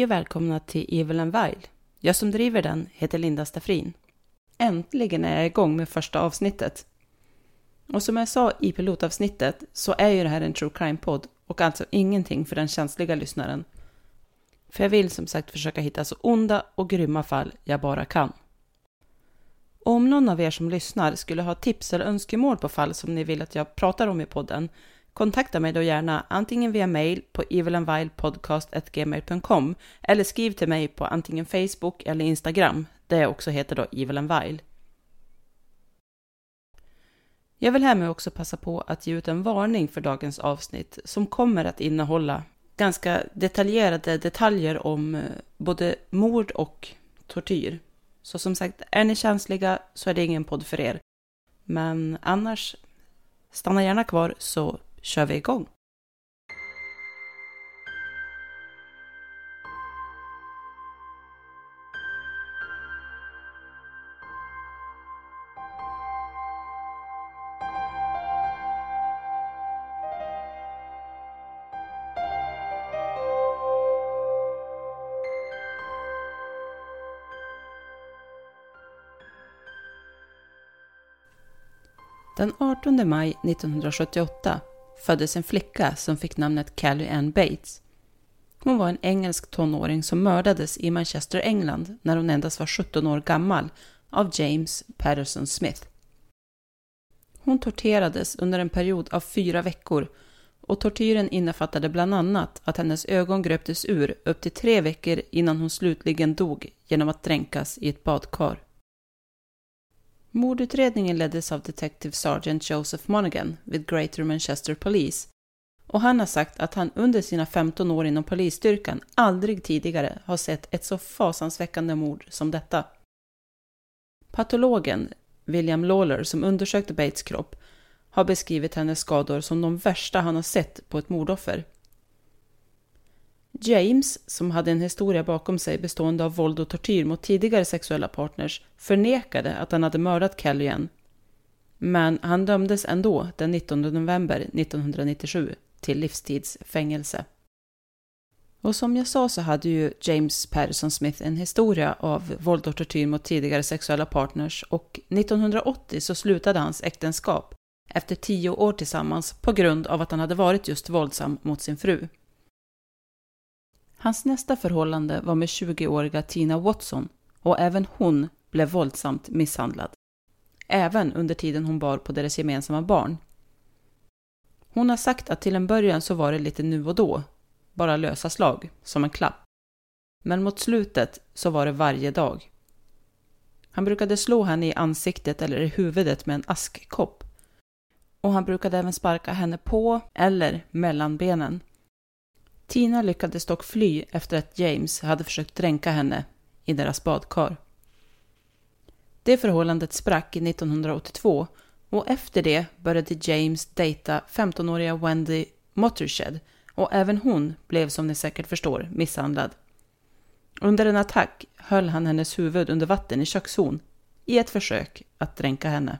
Hej och välkomna till Evil and Wild. Jag som driver den heter Linda Staffrin. Äntligen är jag igång med första avsnittet. Och som jag sa i pilotavsnittet så är ju det här en true crime-podd och alltså ingenting för den känsliga lyssnaren. För jag vill som sagt försöka hitta så onda och grymma fall jag bara kan. Och om någon av er som lyssnar skulle ha tips eller önskemål på fall som ni vill att jag pratar om i podden Kontakta mig då gärna antingen via mail på evilandvilepodcast.gmail.com eller skriv till mig på antingen Facebook eller Instagram där jag också heter då evilandvile. Jag vill härmed också passa på att ge ut en varning för dagens avsnitt som kommer att innehålla ganska detaljerade detaljer om eh, både mord och tortyr. Så som sagt, är ni känsliga så är det ingen podd för er. Men annars, stanna gärna kvar så kör vi igång. Den 18 maj 1978 föddes en flicka som fick namnet Callie Ann Bates. Hon var en engelsk tonåring som mördades i Manchester, England när hon endast var 17 år gammal av James Patterson Smith. Hon torterades under en period av fyra veckor och tortyren innefattade bland annat att hennes ögon gröptes ur upp till tre veckor innan hon slutligen dog genom att dränkas i ett badkar. Mordutredningen leddes av Detective Sergeant Joseph Monaghan vid Greater Manchester Police och han har sagt att han under sina 15 år inom polisstyrkan aldrig tidigare har sett ett så fasansväckande mord som detta. Patologen, William Lawler, som undersökte Bates kropp, har beskrivit hennes skador som de värsta han har sett på ett mordoffer. James, som hade en historia bakom sig bestående av våld och tortyr mot tidigare sexuella partners, förnekade att han hade mördat Kellyan. Men han dömdes ändå den 19 november 1997 till livstidsfängelse. Och som jag sa så hade ju James Patterson Smith en historia av våld och tortyr mot tidigare sexuella partners och 1980 så slutade hans äktenskap efter tio år tillsammans på grund av att han hade varit just våldsam mot sin fru. Hans nästa förhållande var med 20-åriga Tina Watson och även hon blev våldsamt misshandlad. Även under tiden hon bar på deras gemensamma barn. Hon har sagt att till en början så var det lite nu och då, bara lösa slag, som en klapp. Men mot slutet så var det varje dag. Han brukade slå henne i ansiktet eller i huvudet med en askkopp. Och han brukade även sparka henne på eller mellan benen. Tina lyckades dock fly efter att James hade försökt dränka henne i deras badkar. Det förhållandet sprack 1982 och efter det började James dejta 15-åriga Wendy Mottershed och även hon blev som ni säkert förstår misshandlad. Under en attack höll han hennes huvud under vatten i kökshon i ett försök att dränka henne.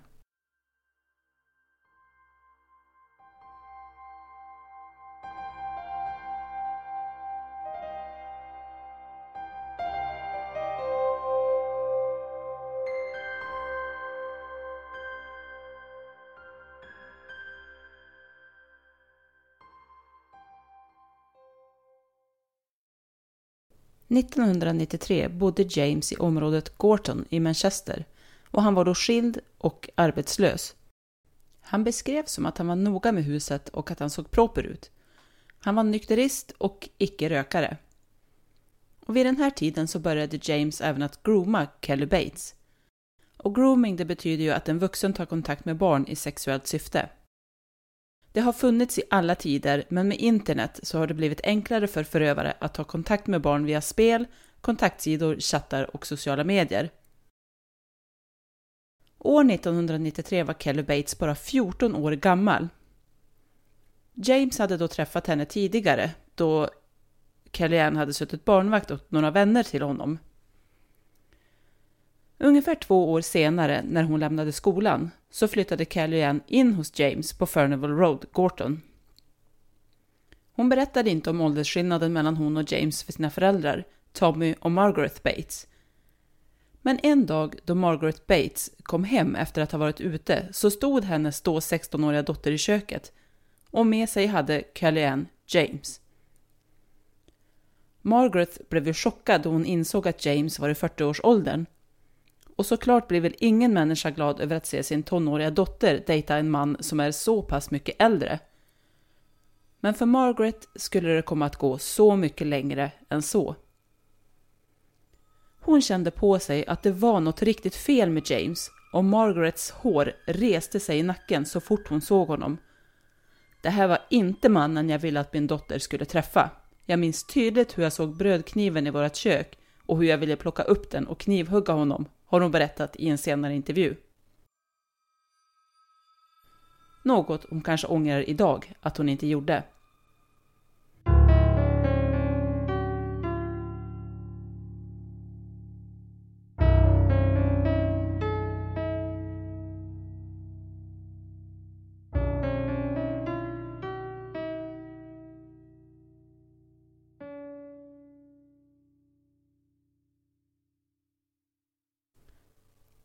1993 bodde James i området Gorton i Manchester och han var då skild och arbetslös. Han beskrevs som att han var noga med huset och att han såg proper ut. Han var nykterist och icke-rökare. Och vid den här tiden så började James även att grooma Kelly Bates. Och grooming det betyder ju att en vuxen tar kontakt med barn i sexuellt syfte. Det har funnits i alla tider, men med internet så har det blivit enklare för förövare att ta kontakt med barn via spel, kontaktsidor, chattar och sociala medier. År 1993 var Kelly Bates bara 14 år gammal. James hade då träffat henne tidigare, då Kellyanne hade suttit barnvakt åt några vänner till honom. Ungefär två år senare, när hon lämnade skolan, så flyttade Kellyanne in hos James på Furnival Road, Gorton. Hon berättade inte om åldersskillnaden mellan hon och James för sina föräldrar, Tommy och Margaret Bates. Men en dag då Margaret Bates kom hem efter att ha varit ute så stod hennes då 16-åriga dotter i köket och med sig hade Kellyanne James. Margaret blev ju chockad då hon insåg att James var i 40-årsåldern. Och såklart blir väl ingen människa glad över att se sin tonåriga dotter dejta en man som är så pass mycket äldre. Men för Margaret skulle det komma att gå så mycket längre än så. Hon kände på sig att det var något riktigt fel med James och Margarets hår reste sig i nacken så fort hon såg honom. Det här var inte mannen jag ville att min dotter skulle träffa. Jag minns tydligt hur jag såg brödkniven i vårt kök och hur jag ville plocka upp den och knivhugga honom, har hon berättat i en senare intervju. Något hon kanske ångrar idag att hon inte gjorde.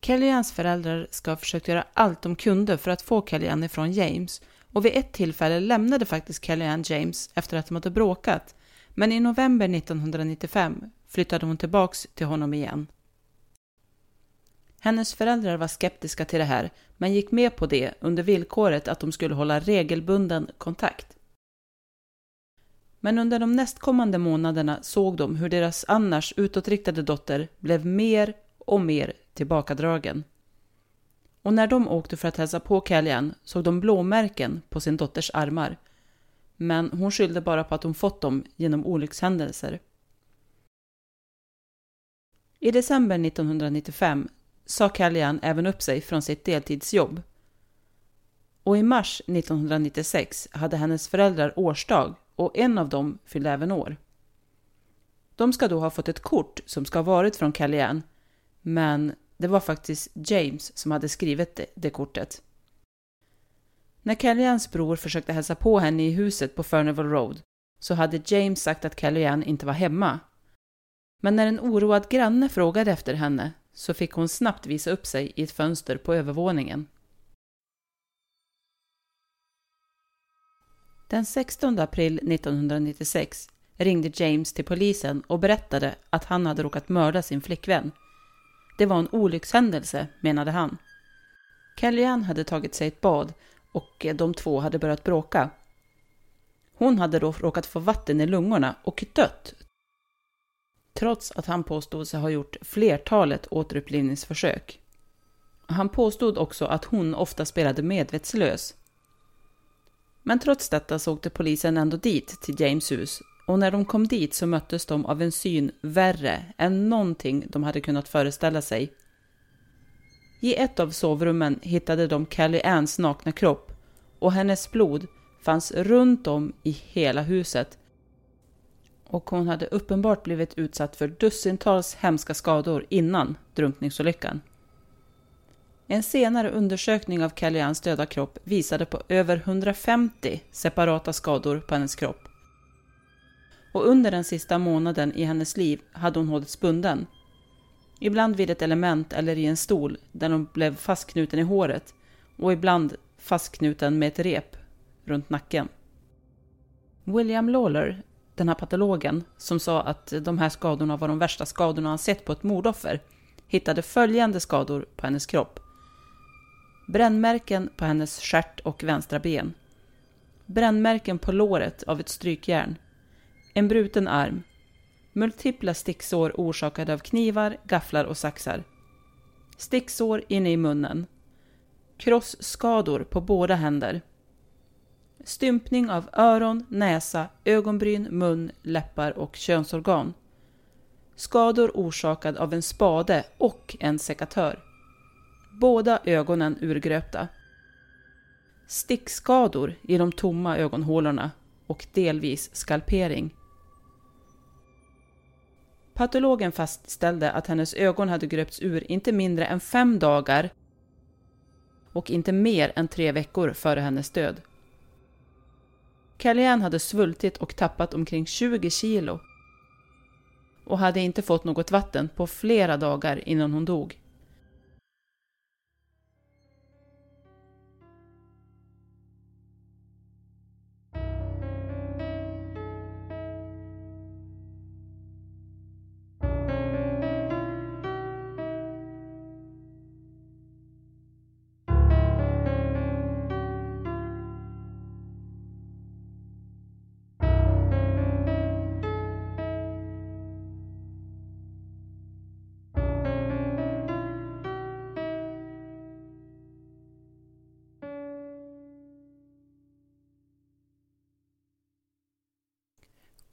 Kellyannes föräldrar ska ha försökt göra allt de kunde för att få Kellyanne ifrån James och vid ett tillfälle lämnade faktiskt Kellyanne James efter att de hade bråkat. Men i november 1995 flyttade hon tillbaks till honom igen. Hennes föräldrar var skeptiska till det här men gick med på det under villkoret att de skulle hålla regelbunden kontakt. Men under de nästkommande månaderna såg de hur deras annars utåtriktade dotter blev mer och mer tillbakadragen. Och när de åkte för att hälsa på Kellyanne såg de blåmärken på sin dotters armar. Men hon skyllde bara på att hon fått dem genom olyckshändelser. I december 1995 sa Kellyanne även upp sig från sitt deltidsjobb. Och i mars 1996 hade hennes föräldrar årsdag och en av dem fyllde även år. De ska då ha fått ett kort som ska ha varit från Kellyanne men det var faktiskt James som hade skrivit det, det kortet. När Kellyannes bror försökte hälsa på henne i huset på Furnival Road så hade James sagt att Kellyanne inte var hemma. Men när en oroad granne frågade efter henne så fick hon snabbt visa upp sig i ett fönster på övervåningen. Den 16 april 1996 ringde James till polisen och berättade att han hade råkat mörda sin flickvän det var en olyckshändelse, menade han. Kellyanne hade tagit sig ett bad och eh, de två hade börjat bråka. Hon hade då råkat få vatten i lungorna och dött. Trots att han påstod sig ha gjort flertalet återupplivningsförsök. Han påstod också att hon ofta spelade medvetslös. Men trots detta så åkte polisen ändå dit till James hus och när de kom dit så möttes de av en syn värre än någonting de hade kunnat föreställa sig. I ett av sovrummen hittade de Kelly Anns nakna kropp och hennes blod fanns runt om i hela huset. Och hon hade uppenbart blivit utsatt för dussintals hemska skador innan drunkningsolyckan. En senare undersökning av Kellyannes döda kropp visade på över 150 separata skador på hennes kropp och under den sista månaden i hennes liv hade hon hållits bunden. Ibland vid ett element eller i en stol där hon blev fastknuten i håret och ibland fastknuten med ett rep runt nacken. William Lawler, den här patologen som sa att de här skadorna var de värsta skadorna han sett på ett mordoffer, hittade följande skador på hennes kropp. Brännmärken på hennes stjärt och vänstra ben. Brännmärken på låret av ett strykjärn en bruten arm, multipla sticksår orsakade av knivar, gafflar och saxar, sticksår inne i munnen, krossskador på båda händer, stympning av öron, näsa, ögonbryn, mun, läppar och könsorgan, skador orsakad av en spade och en sekatör, båda ögonen urgröpta, stickskador i de tomma ögonhålorna och delvis skalpering. Patologen fastställde att hennes ögon hade gröpts ur inte mindre än fem dagar och inte mer än tre veckor före hennes död. Kellyanne hade svultit och tappat omkring 20 kilo och hade inte fått något vatten på flera dagar innan hon dog.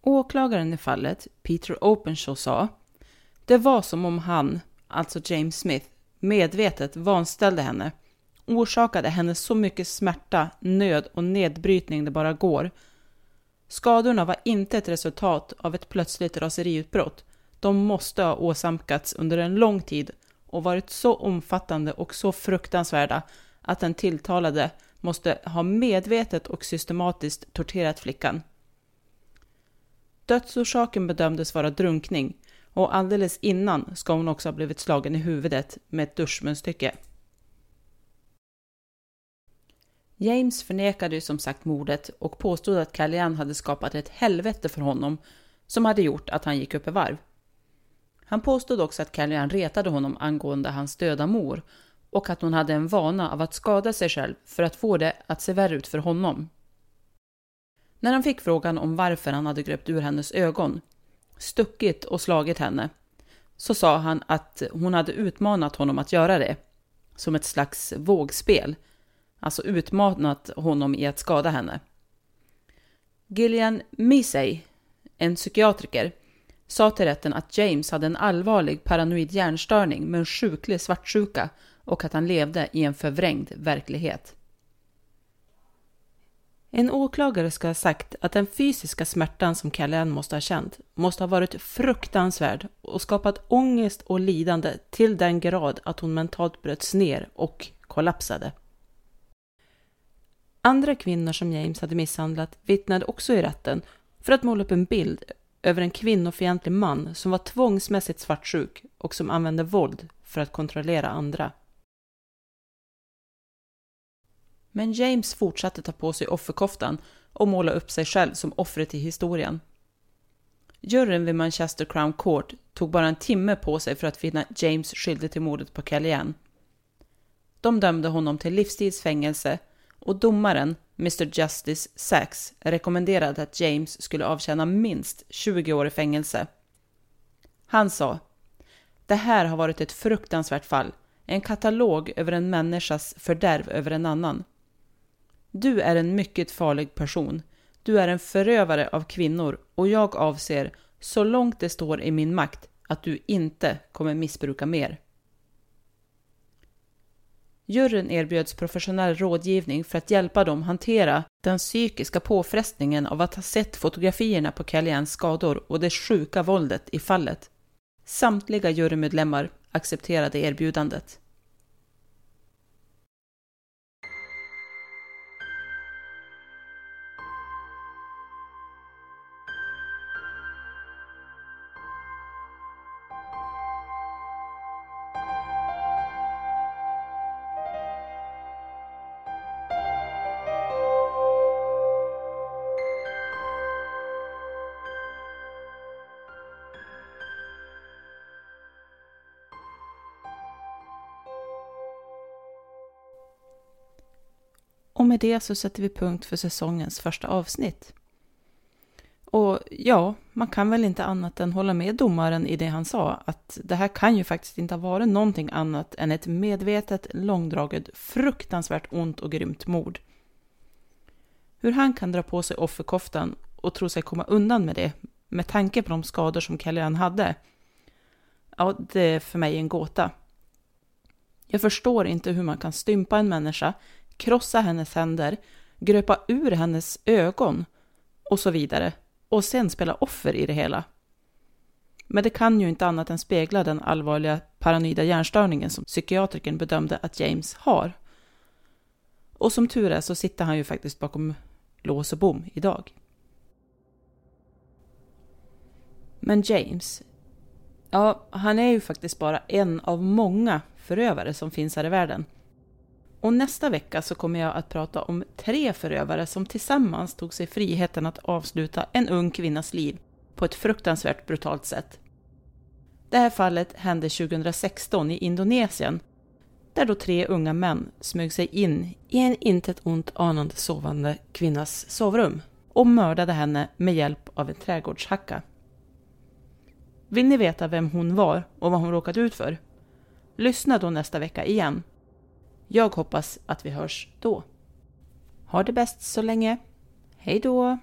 Åklagaren i fallet, Peter Openshaw, sa det var som om han, alltså James Smith, medvetet vanställde henne, orsakade henne så mycket smärta, nöd och nedbrytning det bara går. Skadorna var inte ett resultat av ett plötsligt raseriutbrott. De måste ha åsamkats under en lång tid och varit så omfattande och så fruktansvärda att den tilltalade måste ha medvetet och systematiskt torterat flickan. Dödsorsaken bedömdes vara drunkning och alldeles innan ska hon också ha blivit slagen i huvudet med ett duschmunstycke. James förnekade ju som sagt mordet och påstod att Callian hade skapat ett helvete för honom som hade gjort att han gick upp i varv. Han påstod också att Callian retade honom angående hans döda mor och att hon hade en vana av att skada sig själv för att få det att se värre ut för honom. När han fick frågan om varför han hade gröpt ur hennes ögon, stuckit och slagit henne, så sa han att hon hade utmanat honom att göra det, som ett slags vågspel, alltså utmanat honom i att skada henne. Gillian Misey, en psykiatriker, sa till rätten att James hade en allvarlig paranoid hjärnstörning med en sjuklig svartsjuka och att han levde i en förvrängd verklighet. En åklagare ska ha sagt att den fysiska smärtan som Kellyanne måste ha känt måste ha varit fruktansvärd och skapat ångest och lidande till den grad att hon mentalt bröts ner och kollapsade. Andra kvinnor som James hade misshandlat vittnade också i rätten för att måla upp en bild över en kvinnofientlig man som var tvångsmässigt svartsjuk och som använde våld för att kontrollera andra. Men James fortsatte ta på sig offerkoftan och måla upp sig själv som offret i historien. Juryn vid Manchester Crown Court tog bara en timme på sig för att finna James skyldig till mordet på Kellyanne. De dömde honom till livstidsfängelse och domaren, Mr Justice Sachs, rekommenderade att James skulle avtjäna minst 20 år i fängelse. Han sa Det här har varit ett fruktansvärt fall, en katalog över en människas fördärv över en annan. Du är en mycket farlig person. Du är en förövare av kvinnor och jag avser, så långt det står i min makt, att du inte kommer missbruka mer. Juryn erbjöds professionell rådgivning för att hjälpa dem hantera den psykiska påfrestningen av att ha sett fotografierna på Kellyannes skador och det sjuka våldet i fallet. Samtliga jurymedlemmar accepterade erbjudandet. Och med det så sätter vi punkt för säsongens första avsnitt. Och ja, man kan väl inte annat än hålla med domaren i det han sa, att det här kan ju faktiskt inte ha varit någonting annat än ett medvetet, långdraget, fruktansvärt ont och grymt mord. Hur han kan dra på sig offerkoftan och tro sig komma undan med det, med tanke på de skador som Kellyanne hade, ja, det är för mig en gåta. Jag förstår inte hur man kan stympa en människa, krossa hennes händer, gröpa ur hennes ögon och så vidare och sen spela offer i det hela. Men det kan ju inte annat än spegla den allvarliga paranoida hjärnstörningen som psykiatrikern bedömde att James har. Och som tur är så sitter han ju faktiskt bakom lås och bom idag. Men James, ja, han är ju faktiskt bara en av många förövare som finns här i världen. Och nästa vecka så kommer jag att prata om tre förövare som tillsammans tog sig friheten att avsluta en ung kvinnas liv på ett fruktansvärt brutalt sätt. Det här fallet hände 2016 i Indonesien, där då tre unga män smög sig in i en intet ont anande sovande kvinnas sovrum och mördade henne med hjälp av en trädgårdshacka. Vill ni veta vem hon var och vad hon råkat ut för? Lyssna då nästa vecka igen. Jag hoppas att vi hörs då. Ha det bäst så länge. Hej då!